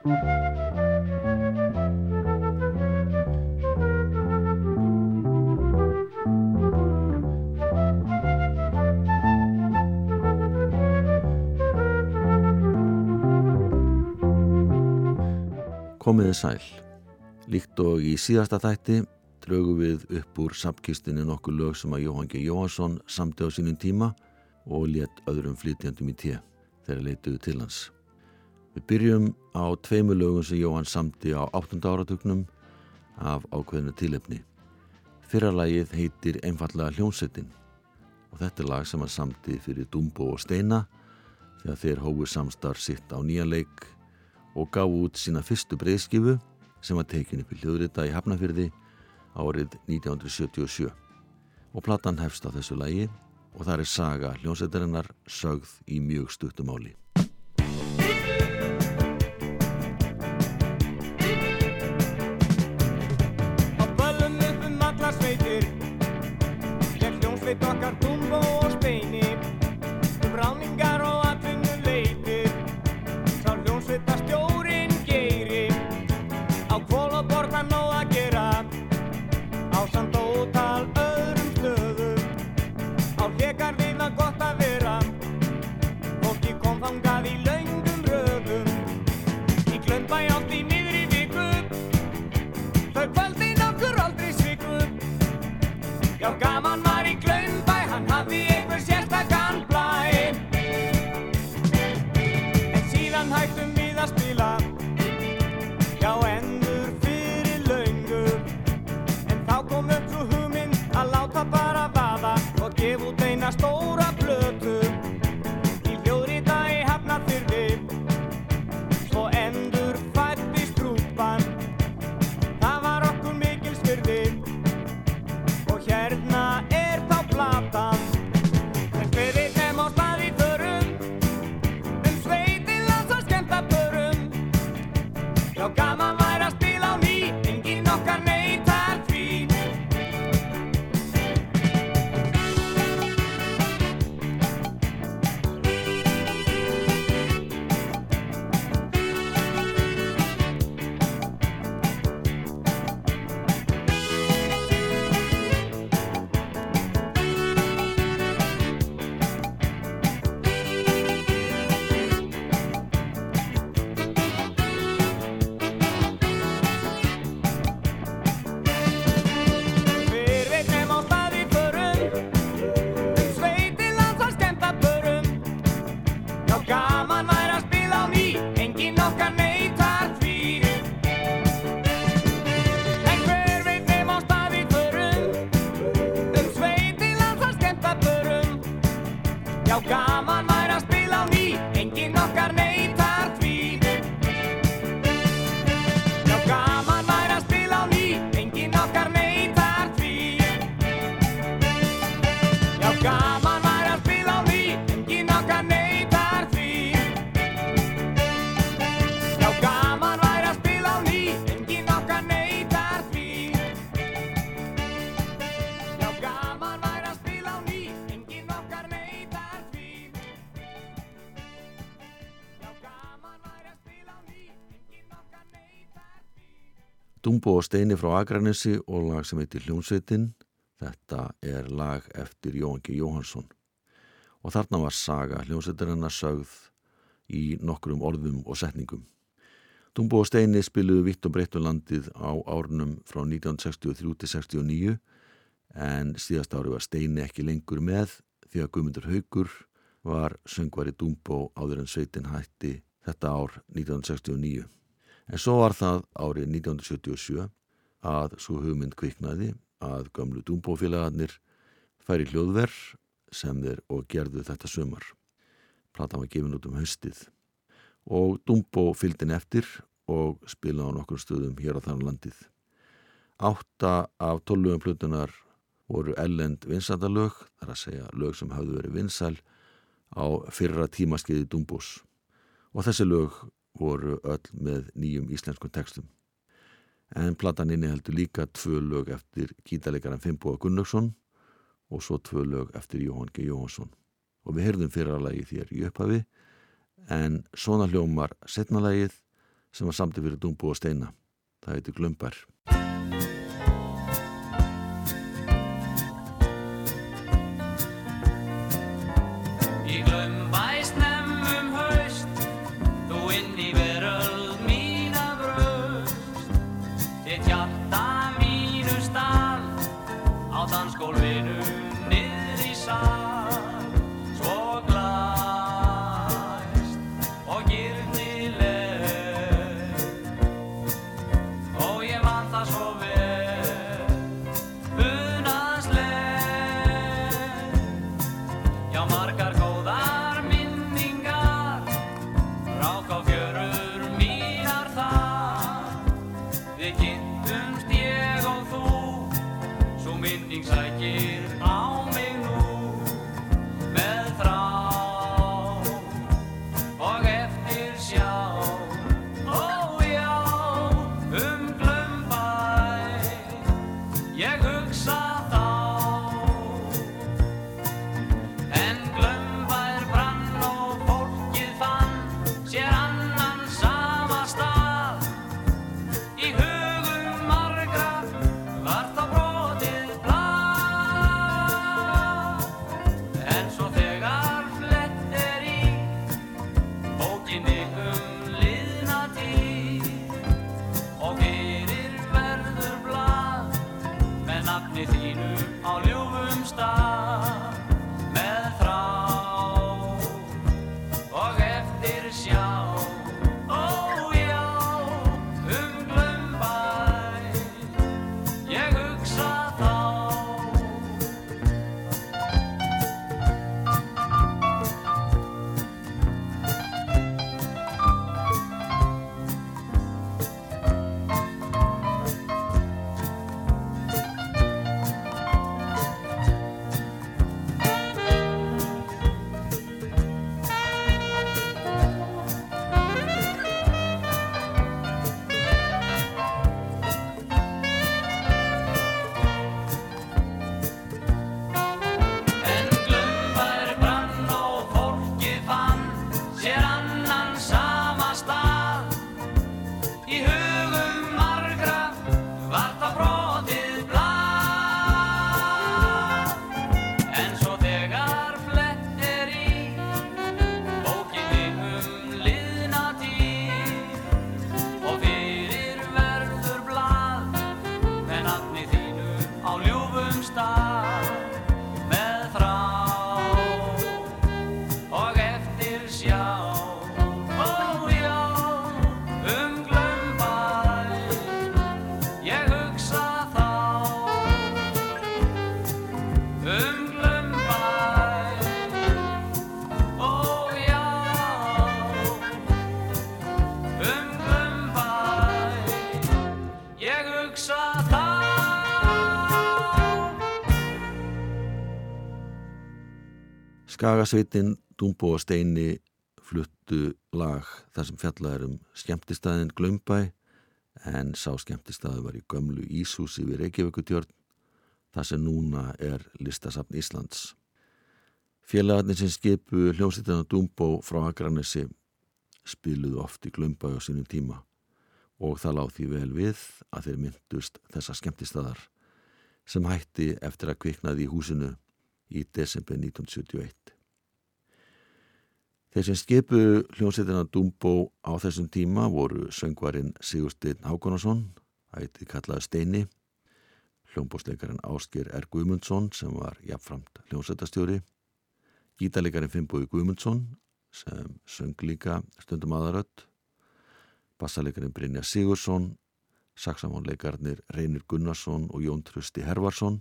Komiði sæl. Líkt og í síðasta þætti draugum við upp úr sapkistinni nokkuð lög sem að Jóhann G. Jóhansson samti á sínum tíma og létt öðrum flytjandum í tíu þegar leituðu til hans. Við byrjum á tveimu lögum sem Jóhann samti á 8. áratugnum af ákveðinu tilefni. Fyrra lagið heitir einfallega Hljónsettin og þetta er lag sem hann samti fyrir Dumbo og Steina þegar þeir hófu samstarf sitt á nýja leik og gaf út sína fyrstu breyðskifu sem var tekin upp í hljóðrita í Hafnafyrði árið 1977 og platan hefst á þessu lægi og það er saga hljómsættarinnar sögð í mjög stuttumáli. Steini frá Akranessi og lag sem heitir Hljónsveitin. Þetta er lag eftir Jóhann G. Jóhansson. Og þarna var saga hljónsveitarinnar sögð í nokkrum orðum og setningum. Dumbo og Steini spiluðu vitt og breytt um landið á árunum frá 1963 til 69 en síðast ári var Steini ekki lengur með því að Guðmundur Haugur var söngvari Dumbo áður en sveitin hætti þetta ár 1969. En svo var það árið 1977 að svo hugmynd kviknaði að gamlu Dumbo-félagarnir færi hljóðverð sem þeir og gerðu þetta sömar. Platan var gefin út um haustið og Dumbo fylgdin eftir og spilaði á nokkur stöðum hér á þann landið. Átta af tólugum plötunar voru ellend vinsættalög, þar að segja lög sem hafðu verið vinsæl á fyrra tímaskeiði Dumbos og þessi lög voru öll með nýjum íslenskum textum. En platan inni heldur líka tvö lög eftir gítarleikaran Fimboa Gunnlaugsson og svo tvö lög eftir Jóhann G. Jóhansson. Og við heyrðum fyrra lagi þér í upphafi en svona hljómar setna lagið sem var samtið fyrir Dúmbú og Steina. Það heiti Glömbar. Skagasveitin, Dúmbó og Steini fluttu lag þar sem fjallaður um skemmtistæðin Glömbæ en sá skemmtistæði var í gömlu Íshúsi við Reykjavíkutjörn þar sem núna er listasafn Íslands. Félagarnir sem skipu hljómsýttina Dúmbó frá Akranessi spiluðu oft í Glömbæ á sínum tíma og það láð því vel við að þeir myndust þessa skemmtistæðar sem hætti eftir að kviknaði í húsinu í desember 1971. Þeir sem skipu hljómsveitina Dumbo á þessum tíma voru söngvarinn Sigursteinn Hákonarsson, ætti kallaði Steini, hljómbósleikarinn Ásker R. Guðmundsson sem var jafnframt hljómsveitastjóri, gítarleikarinn Finnbói Guðmundsson sem söng líka stundum aðarödd, bassalekarinn Brynja Sigursson, saksamónleikarnir Reynir Gunnarsson og Jón Trösti Hervarsson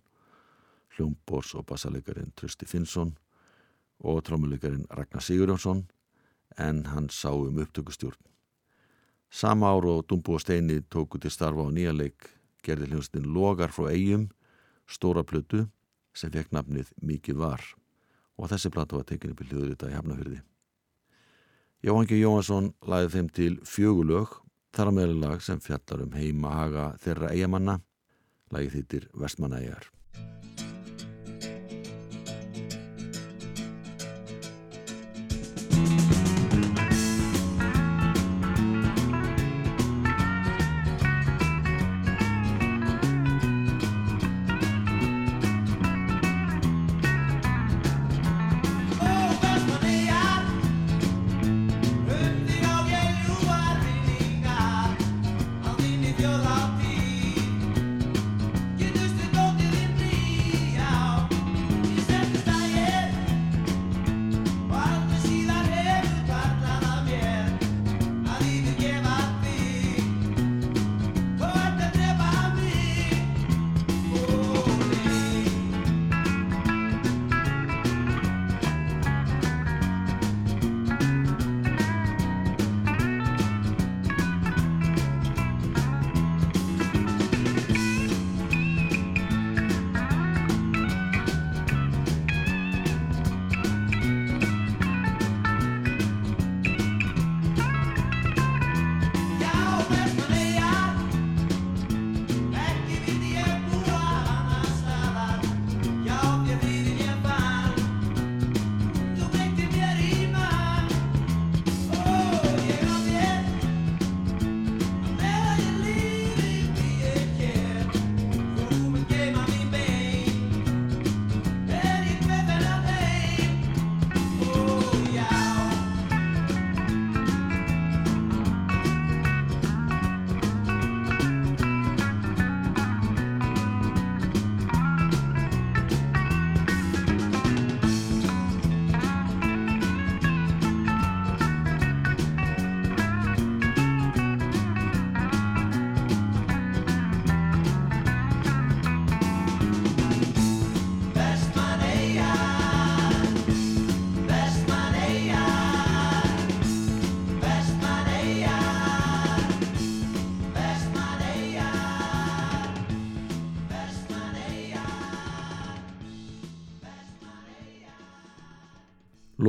hljómbors og bassalegarin Trösti Finnsson og trómulegarin Ragnar Sigurjónsson en hann sá um upptökustjórn. Sama ár og Dumbo og Steini tóku til starfa á nýja leik gerði hljómsninn Logar frá eigum stóra plötu sem fekk nafnið Mikið var og þessi plata var tekinni í hljóðrita í Hafnafjörði. Jóhangi Jóhansson læði þeim til fjögulög þar á meðlega sem fjallar um heima haga þeirra eigamanna lægi þittir Vestmanæjar.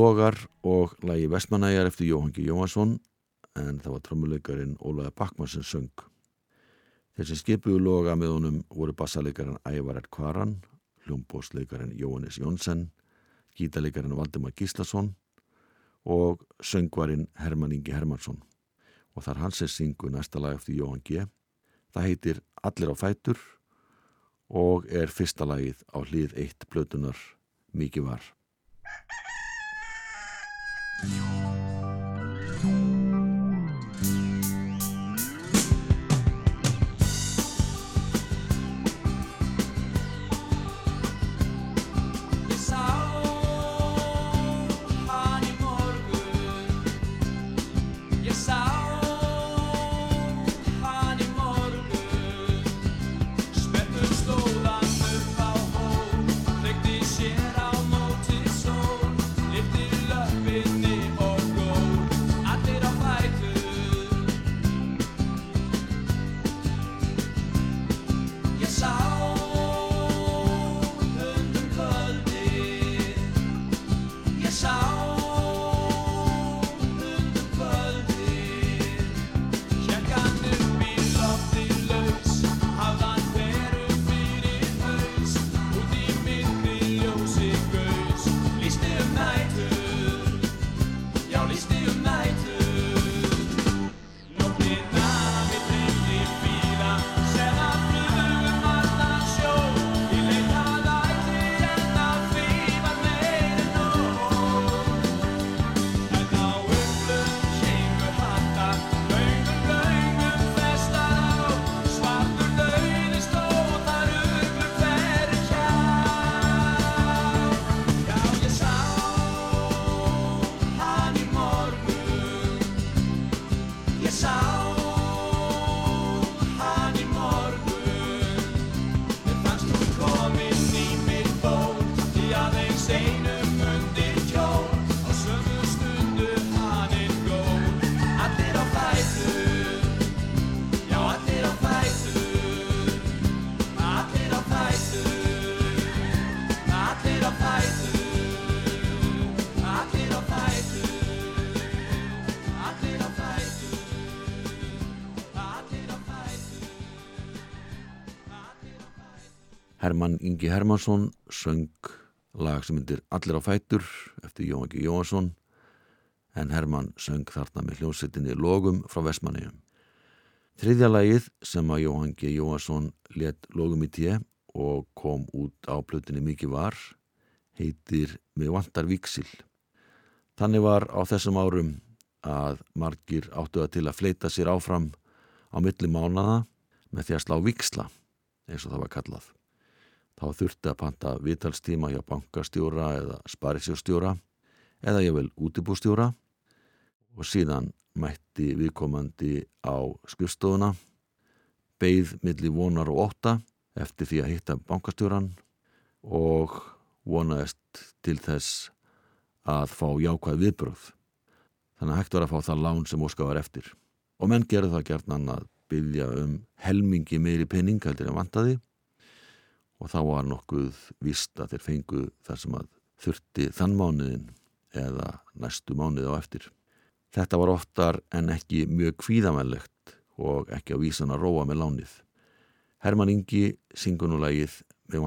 Logar og lagi Vestmanæjar eftir Jóhangi Jóhansson en það var trömmuleikarin Ólaði Bakmann sem söng. Sem skipuðu loga með honum voru bassaleikarin Ævar R. Kvaran, hljómbósleikarin Jóhannes Jónsson, gítaleikarin Valdemar Gíslason og söngvarinn Herman Ingi Hermansson. Og þar hans er syngu næsta lag eftir Jóhann G. Það heitir Allir á fætur og er fyrsta lagið á hlið eitt blötunar Mikið var. Herman Ingi Hermansson söng lag sem myndir Allir á fætur eftir G. Jóhansson en Herman söng þarna með hljómsettinni Logum frá Vestmanniðum. Þriðja lagið sem að Jóhann G. Jóhansson let Logum í tíu og kom út á plötinni Mikið var heitir Með vantar viksil. Þannig var á þessum árum að margir áttu að til að fleita sér áfram á milli mánada með því að slá viksla eins og það var kallað þá þurfti að panta vitalstíma hjá bankastjóra eða sparisjóstjóra eða ég vel útibústjóra og síðan mætti viðkomandi á skrifstofuna, beigð millir vonar og óta eftir því að hitta bankastjóran og vonaðist til þess að fá jákvæð viðbröð. Þannig að hægt var að fá það lán sem óska var eftir. Og menn gerði það gert annað byggja um helmingi meiri penning heldur en vantaði og þá var nokkuð vist að þeir fengu þar sem að þurfti þann mánuðin eða næstu mánuði á eftir. Þetta var oftar en ekki mjög kvíðamællegt og ekki á vísan að róa með lánið. Herman Ingi syngunulegið með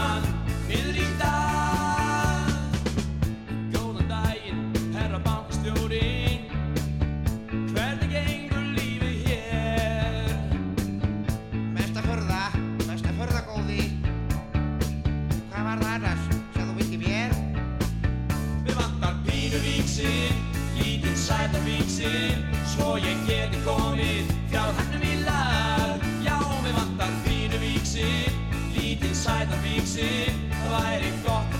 sætar víksir Það væri gott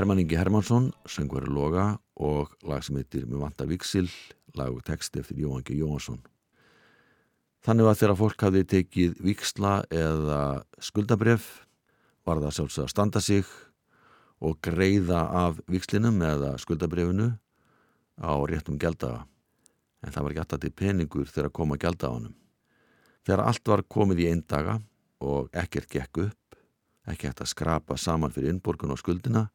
Hermann Ingi Hermansson, söngveri Loga og lag sem heitir Mér vantar viksil, lag og texti eftir Jóhann G. Jóhansson. Þannig að þegar fólk hafði tekið viksla eða skuldabref var það sjálfsög að standa sig og greiða af vikslinum eða skuldabrefinu á réttum gældaga. En það var ekki alltaf til peningur þegar að gælda á honum. Þegar allt var komið í einn daga og ekkert gekk upp, ekki hægt að skrapa saman fyrir innborgun og skuldina,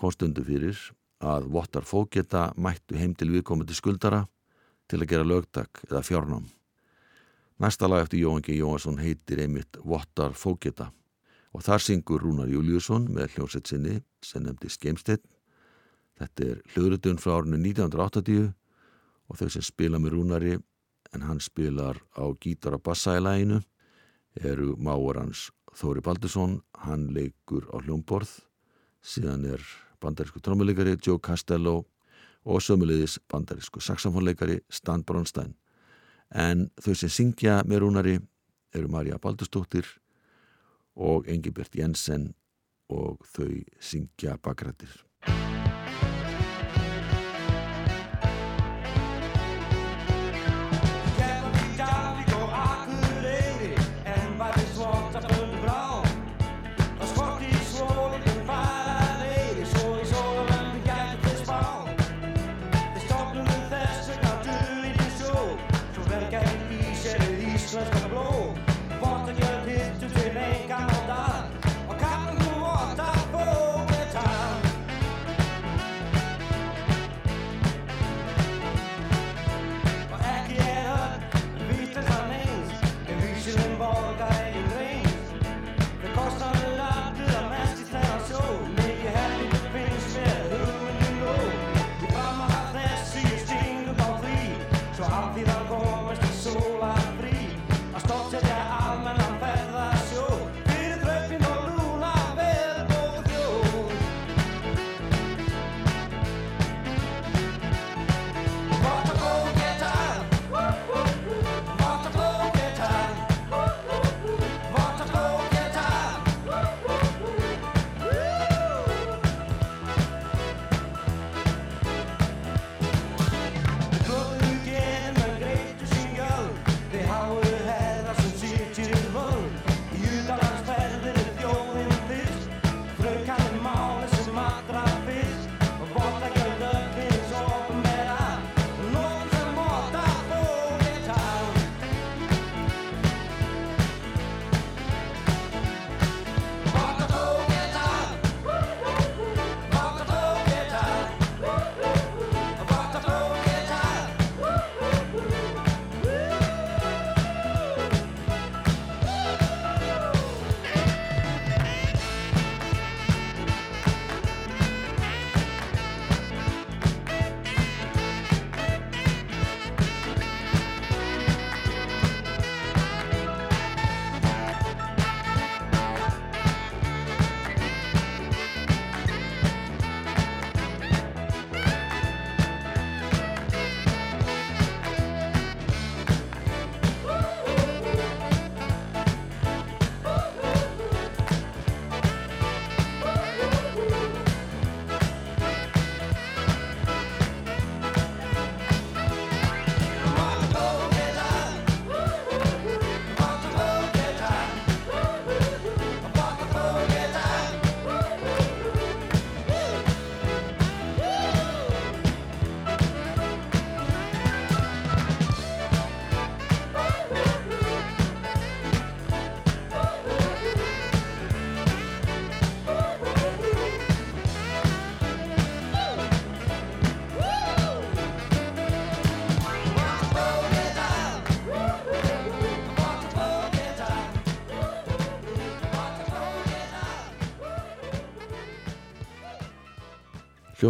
kom stundu fyrir að vottar fóketa mættu heim til viðkomandi skuldara til að gera lögtak eða fjárnám. Næsta lag eftir Jóhann G. Jóhansson heitir einmitt Vottar fóketa og þar syngur Rúnar Júliusson með hljómsett sinni sem nefndi Skeimsteinn. Þetta er hljóðrutun frá árinu 1980 og þau sem spila með Rúnari en hann spilar á gítar og bassa í læginu eru máur hans Þóri Baldursson, hann leikur á hljómborð, síðan er bandarísku trommuleikari Joe Castello og sömulegis bandarísku saxofónleikari Stan Bronstein. En þau sem syngja með Rúnari eru Marja Baldurstóttir og Engibert Jensen og þau syngja bakrættir.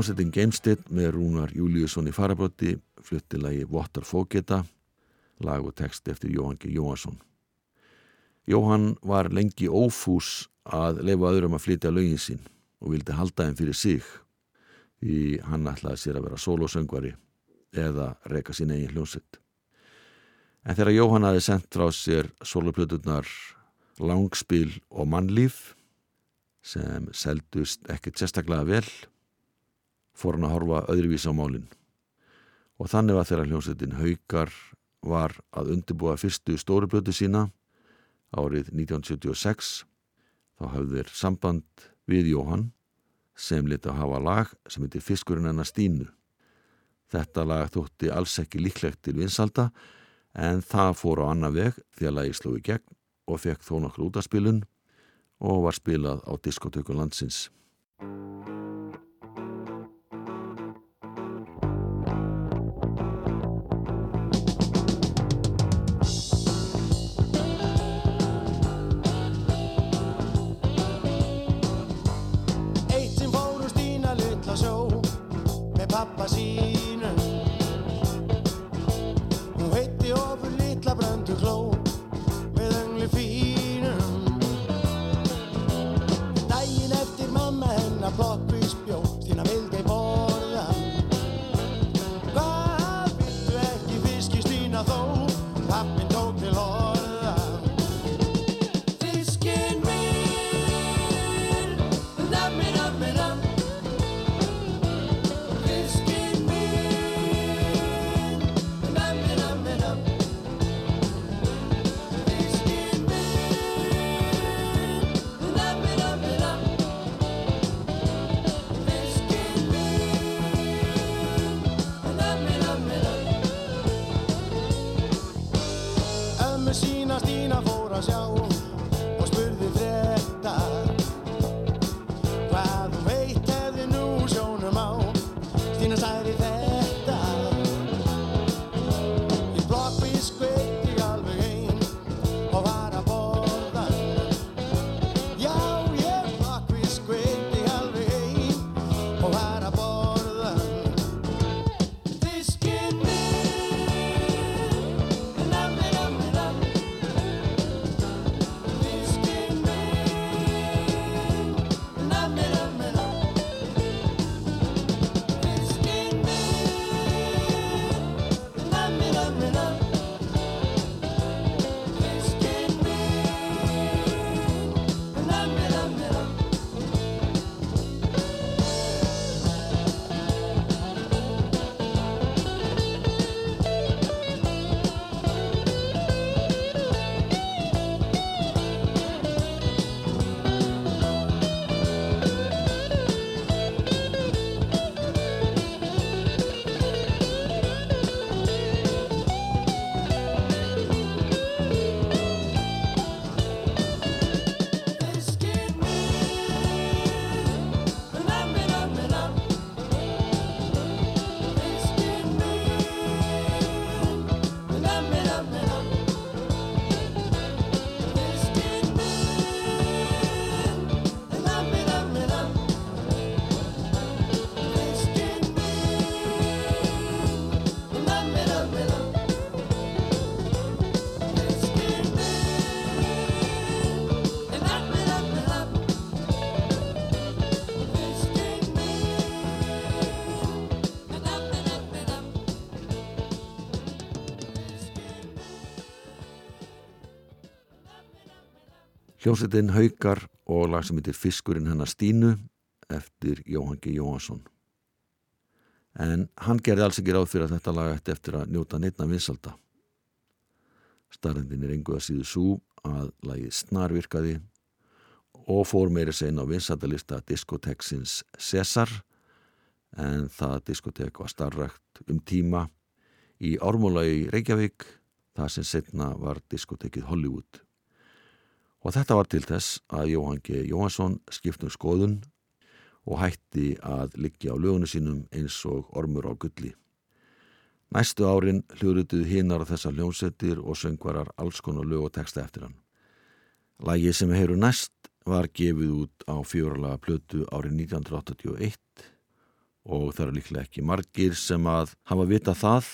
Hljómsettin Geimstitt með Rúnar Júliusson í farabrotti flutti lagi Votar Fógeta lag og text eftir Jóhann G. Jóhansson. Jóhann var lengi ófús að leifa öðrum að flytja lögin sín og vildi halda þeim fyrir sig því hann ætlaði sér að vera solosöngvari eða reyka sín eigin hljómsett. En þegar Jóhann hafi sendt frá sér soloplöturnar Langspil og Mannlíf sem seldust ekkert sérstaklega vel fór hann að horfa öðruvísa á málinn. Og þannig var þegar hljómsveitin Haukar var að undirbúa fyrstu stórublötu sína árið 1976 þá hafði þeir samband við Jóhann sem liti að hafa lag sem heitir Fiskurinn enna Stínu. Þetta lag þótti alls ekki líklegt til vinsalda en það fór á annar veg því að lagi sló í gegn og fekk þó nokkur útaspilun og var spilað á diskotökun landsins. sínu Hún heiti ofur litla bröndu gló Ömmu sína Stína fór að sjá Hljómsveitin Haukar og lag sem heitir Fiskurinn hennar Stínu eftir Jóhann G. Jóhansson. En hann gerði alls ekki ráð fyrir að þetta lag ætti eftir að njóta neittna vinsalda. Starrendin er engu að síðu svo að lagið snarvirkaði og fór meiri sen á vinsaldalista diskoteksins Cesar en það diskotek var starrakt um tíma í Ármóla í Reykjavík það sem setna var diskotekið Hollywood. Og þetta var til þess að Jóhann G. Jóhansson skiptum skoðun og hætti að liggja á lögunu sínum eins og ormur á gulli. Næstu árin hljórutuð hinnar á þessar hljómsettir og söngvarar alls konar lög og texta eftir hann. Lægið sem heyru næst var gefið út á fjóralaga plötu árið 1981 og það eru líklega ekki margir sem að hafa vita það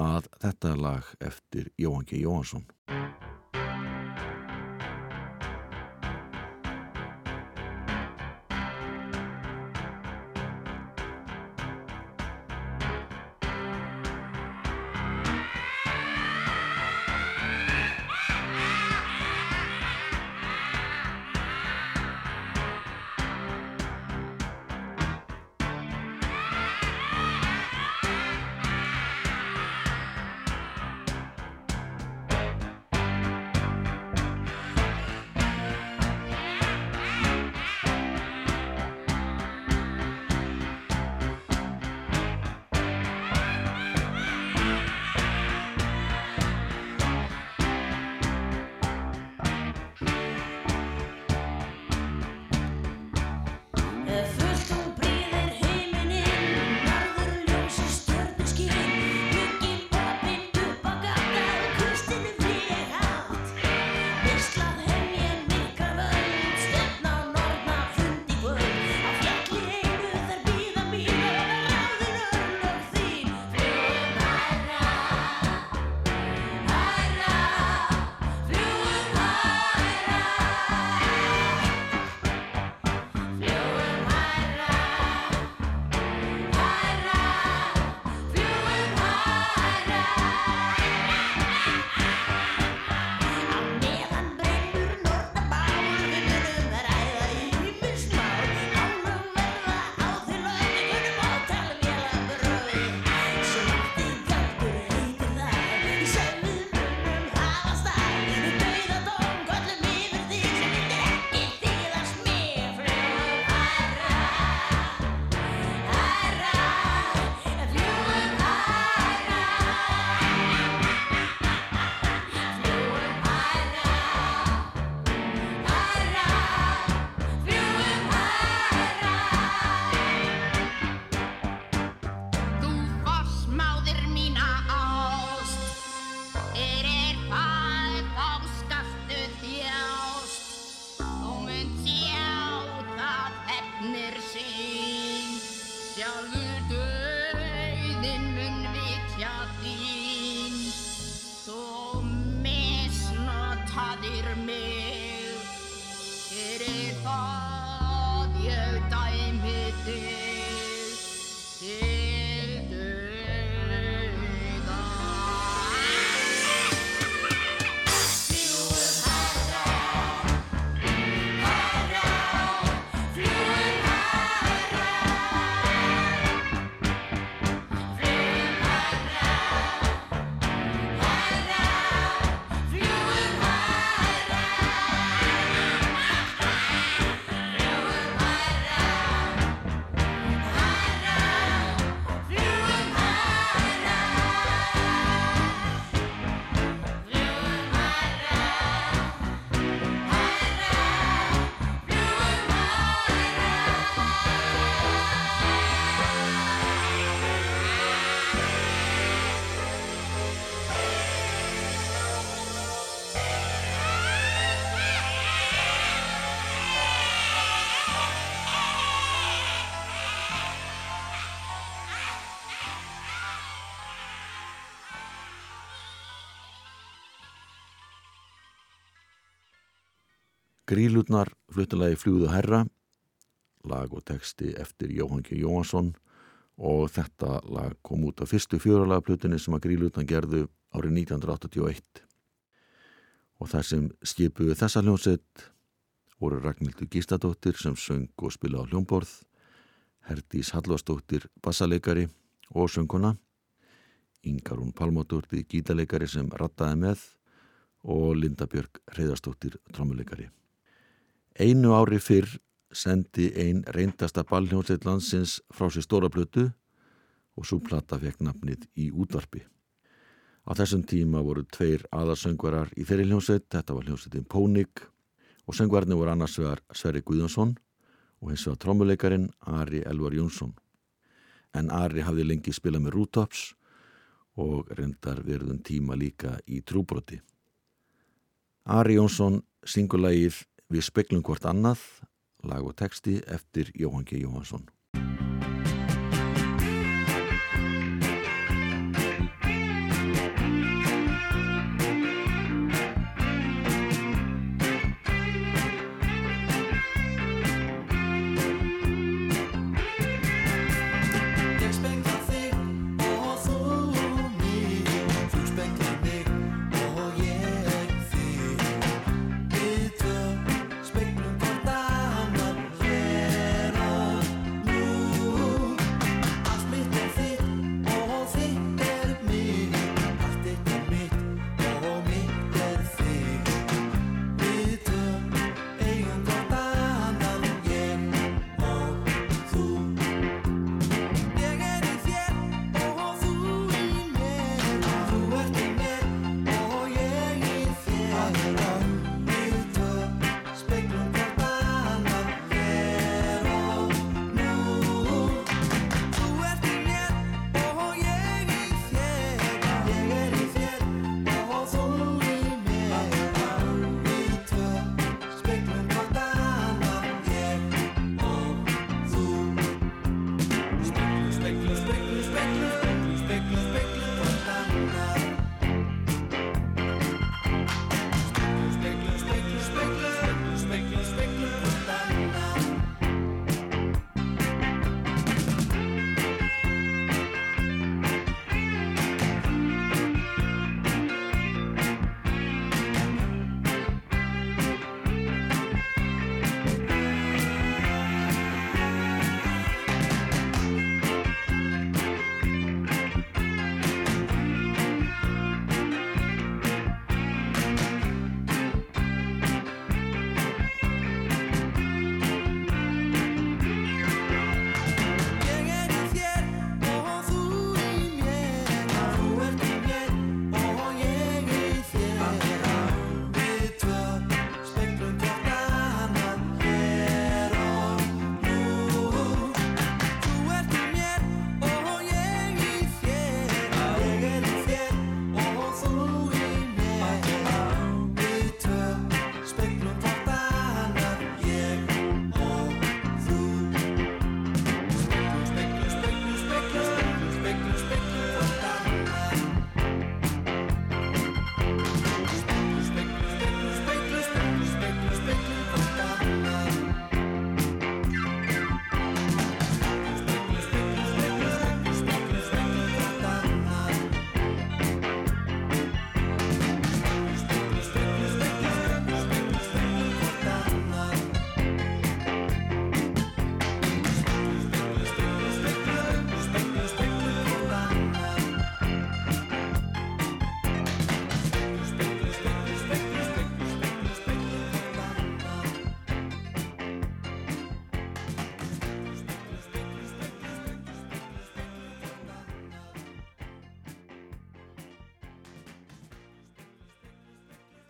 að þetta er lag eftir Jóhann G. Jóhansson. here. Grílutnar fluttilagi Fljúðu herra, lag og texti eftir Jóhann G. Jóhansson og þetta lag kom út af fyrstu fjöralagaplutinni sem að Grílutnar gerðu árið 1981. Og það sem skipuðu þessa hljómsett voru Ragnhildur Gístadóttir sem söng og spila á hljómborð, Herdís Hallvarsdóttir bassaleikari og sönguna, Ingarún Palmóttóttir gítaleikari sem rattaði með og Linda Björg Reyðarsdóttir trommuleikari. Einu ári fyrr sendi ein reyndasta ballhjónsveit landsins frá sér stóra blötu og svo plata fekk nafnið í útvarpi. Á þessum tíma voru tveir aðarsöngvarar í þeirri hljónsveit, þetta var hljónsveitin Pónik og söngvarni voru annars vegar Sverri Guðjónsson og hins vegar trommuleikarin Ari Elvar Jónsson. En Ari hafði lengi spilað með Rútops og reyndar verðum tíma líka í trúbroti. Ari Jónsson syngur lagið Við speklum hvort annað, lag og texti eftir Jóhann G. Jóhansson.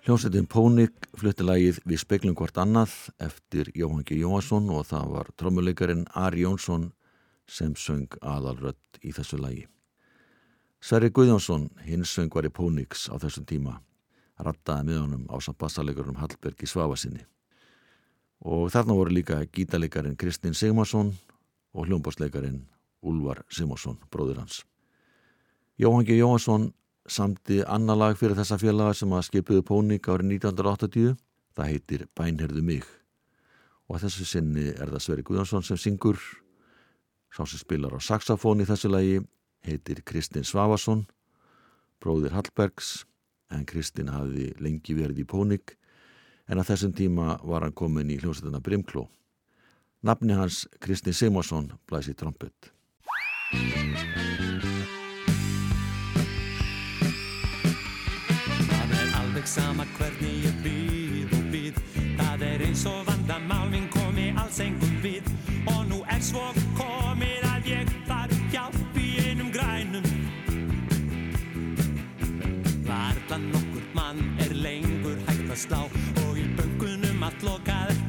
Hljómsveitin Pónik flutti lagið Við speklum hvort annað eftir Jóhann G. Jóhansson og það var trommuleikarin Ari Jónsson sem söng aðalrött í þessu lagi. Sverri Guðjónsson, hins söngvar í Póniks á þessum tíma, rattaði með honum á samt bassalegurum Hallbergi Svafasinni. Og þarna voru líka gítaleikarin Kristinn Sigmarsson og hljómbásleikarin Úlvar Simonsson, bróður hans. Jóhann G. Jóhansson samti annar lag fyrir þessa félaga sem að skipuðu Pónik árið 1980. Það heitir Bænherðu mig. Og að þessu sinni er það Sverri Guðjónsson sem syngur. Sá sem spilar á saxofón í þessu lagi heitir Kristinn Svavarsson, bróðir Hallbergs, en Kristinn hafði lengi verið í Pónik, en að þessum tíma var hann komin í hljómsveituna Brimkló. Nafni hans Kristinn Simonsson blæsi trompet. Það sama hvernig ég býð og býð. Það er eins og vandamál minn komi alls engum við. Og nú er svo komið að ég þarf hjálp í einum grænum. Varla nokkur mann er lengur hægt að slá. Og í böngunum allt lokað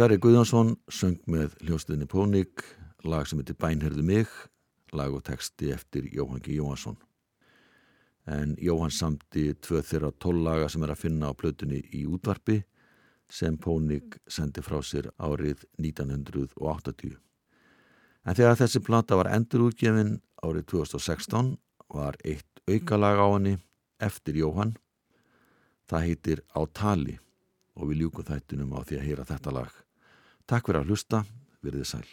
Sverri Guðjónsson söng með hljómsveitinni Pónik, lag sem heitir Bænherðu mig, lag og texti eftir Jóhann G. Jóhansson. En Jóhann samti tvö þeirra tollaga sem er að finna á plötunni í útvarpi sem Pónik sendi frá sér árið 1980. En þegar þessi plata var endurútgefin árið 2016 var eitt aukalag á henni eftir Jóhann. Það heitir Á tali og við ljúkum þættinum á því að heyra þetta lag. Takk fyrir að hlusta, verðið sæl.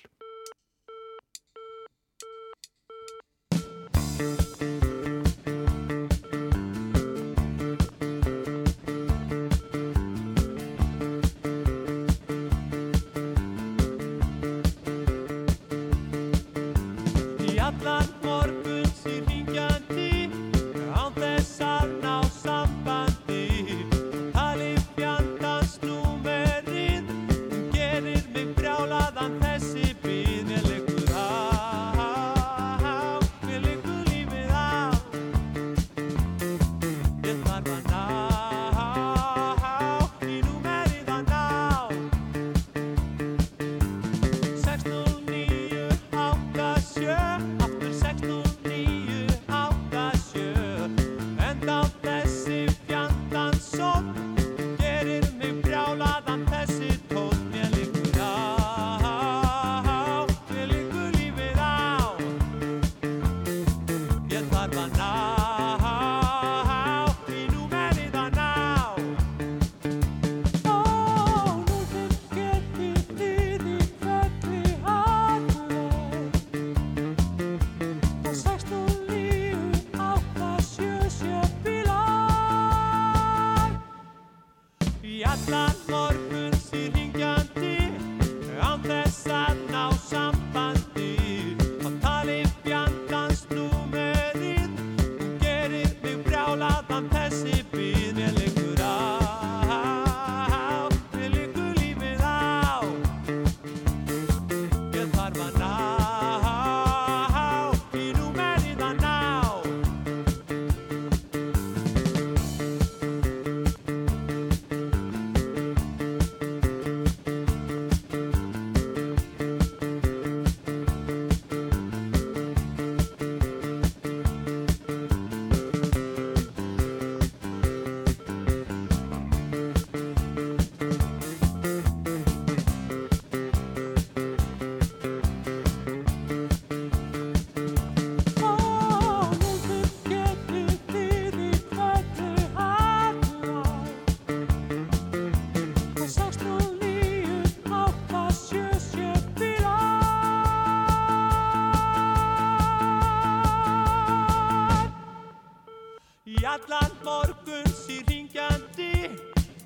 allan morgun sír ringjandi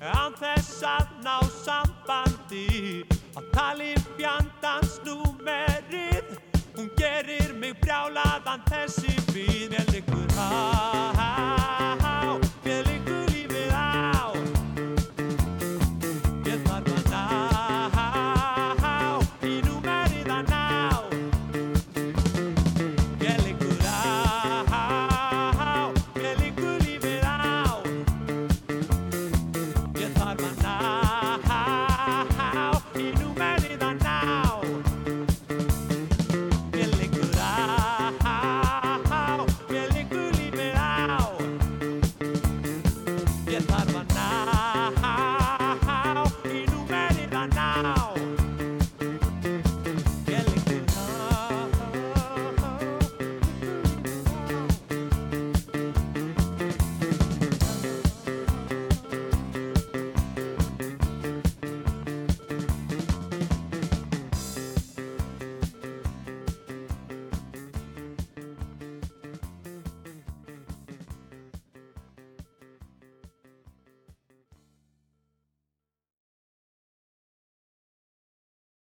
Án þess að ná sambandi. Á tali fjandans númerið Hún gerir mig brjálaðan þessi við Mér liggur hæ